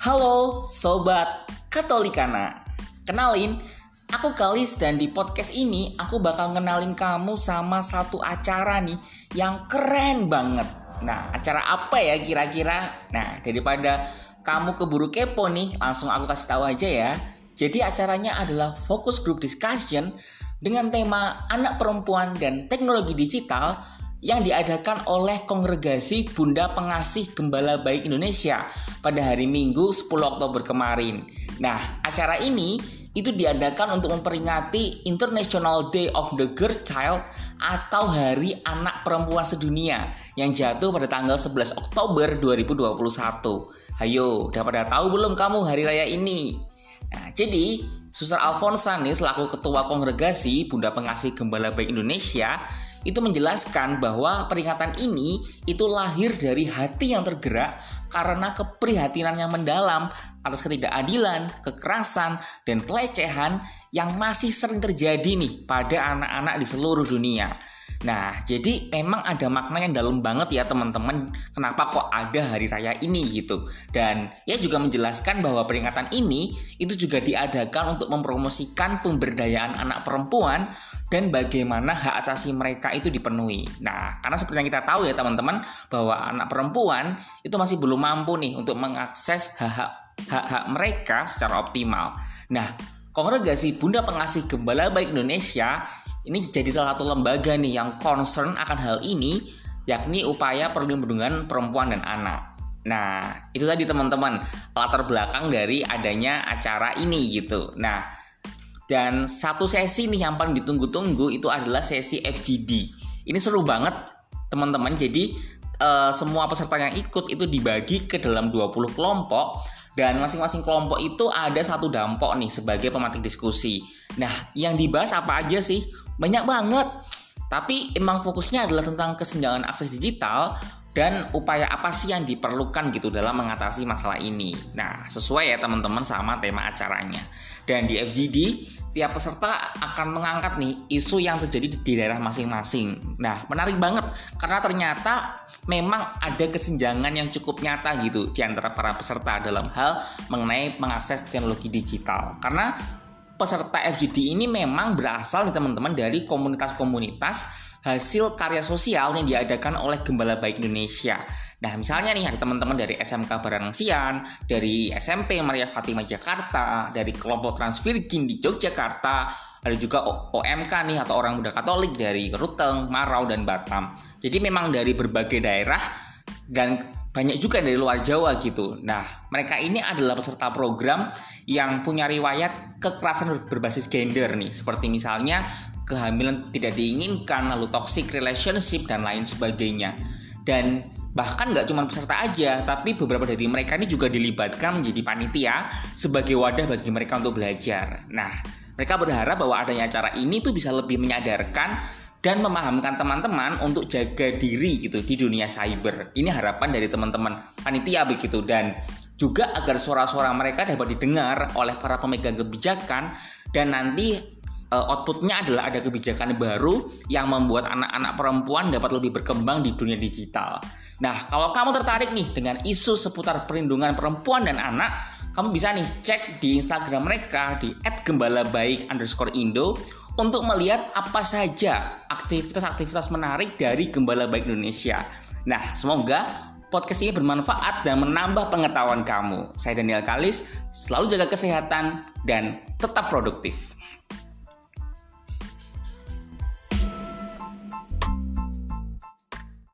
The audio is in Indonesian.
Halo Sobat Katolikana. Kenalin, aku Kalis dan di podcast ini aku bakal ngenalin kamu sama satu acara nih yang keren banget. Nah, acara apa ya kira-kira? Nah, daripada kamu keburu kepo nih, langsung aku kasih tahu aja ya. Jadi acaranya adalah Focus Group Discussion dengan tema anak perempuan dan teknologi digital yang diadakan oleh Kongregasi Bunda Pengasih Gembala Baik Indonesia pada hari Minggu 10 Oktober kemarin. Nah, acara ini itu diadakan untuk memperingati International Day of the Girl Child atau Hari Anak Perempuan Sedunia yang jatuh pada tanggal 11 Oktober 2021. Ayo, udah pada tahu belum kamu hari raya ini? Nah, jadi Suster Alfonsa nih selaku Ketua Kongregasi Bunda Pengasih Gembala Baik Indonesia itu menjelaskan bahwa peringatan ini itu lahir dari hati yang tergerak karena keprihatinan yang mendalam atas ketidakadilan, kekerasan, dan pelecehan yang masih sering terjadi nih pada anak-anak di seluruh dunia. Nah, jadi memang ada makna yang dalam banget ya teman-teman kenapa kok ada hari raya ini gitu. Dan ya juga menjelaskan bahwa peringatan ini itu juga diadakan untuk mempromosikan pemberdayaan anak perempuan dan bagaimana hak asasi mereka itu dipenuhi. Nah, karena seperti yang kita tahu ya teman-teman bahwa anak perempuan itu masih belum mampu nih untuk mengakses hak-hak mereka secara optimal. Nah, Kongregasi Bunda Pengasih Gembala Baik Indonesia ini jadi salah satu lembaga nih yang concern akan hal ini, yakni upaya perlindungan perempuan dan anak. Nah, itu tadi teman-teman latar belakang dari adanya acara ini gitu. Nah, dan satu sesi nih yang paling ditunggu-tunggu itu adalah sesi FGD. Ini seru banget teman-teman. Jadi uh, semua peserta yang ikut itu dibagi ke dalam 20 kelompok dan masing-masing kelompok itu ada satu dampok nih sebagai pematik diskusi. Nah, yang dibahas apa aja sih? banyak banget tapi emang fokusnya adalah tentang kesenjangan akses digital dan upaya apa sih yang diperlukan gitu dalam mengatasi masalah ini. Nah, sesuai ya teman-teman sama tema acaranya. Dan di FGD, tiap peserta akan mengangkat nih isu yang terjadi di daerah masing-masing. Nah, menarik banget karena ternyata memang ada kesenjangan yang cukup nyata gitu di antara para peserta dalam hal mengenai mengakses teknologi digital. Karena peserta FGD ini memang berasal nih teman-teman dari komunitas-komunitas hasil karya sosial yang diadakan oleh Gembala Baik Indonesia. Nah, misalnya nih ada teman-teman dari SMK Baranangsian, dari SMP Maria Fatima Jakarta, dari kelompok Transvirgin di Yogyakarta, ada juga OMK nih atau orang muda Katolik dari Ruteng, Marau dan Batam. Jadi memang dari berbagai daerah dan banyak juga dari luar Jawa gitu. Nah, mereka ini adalah peserta program yang punya riwayat kekerasan berbasis gender nih, seperti misalnya kehamilan tidak diinginkan, lalu toxic relationship dan lain sebagainya. Dan bahkan nggak cuma peserta aja, tapi beberapa dari mereka ini juga dilibatkan menjadi panitia sebagai wadah bagi mereka untuk belajar. Nah, mereka berharap bahwa adanya acara ini tuh bisa lebih menyadarkan dan memahamkan teman-teman untuk jaga diri gitu di dunia cyber. Ini harapan dari teman-teman panitia begitu dan juga agar suara-suara mereka dapat didengar oleh para pemegang kebijakan dan nanti uh, outputnya adalah ada kebijakan baru yang membuat anak-anak perempuan dapat lebih berkembang di dunia digital. Nah, kalau kamu tertarik nih dengan isu seputar perlindungan perempuan dan anak, kamu bisa nih cek di Instagram mereka di @gembalabaik_indo untuk melihat apa saja aktivitas-aktivitas menarik dari Gembala Baik Indonesia. Nah, semoga podcast ini bermanfaat dan menambah pengetahuan kamu. Saya Daniel Kalis, selalu jaga kesehatan dan tetap produktif.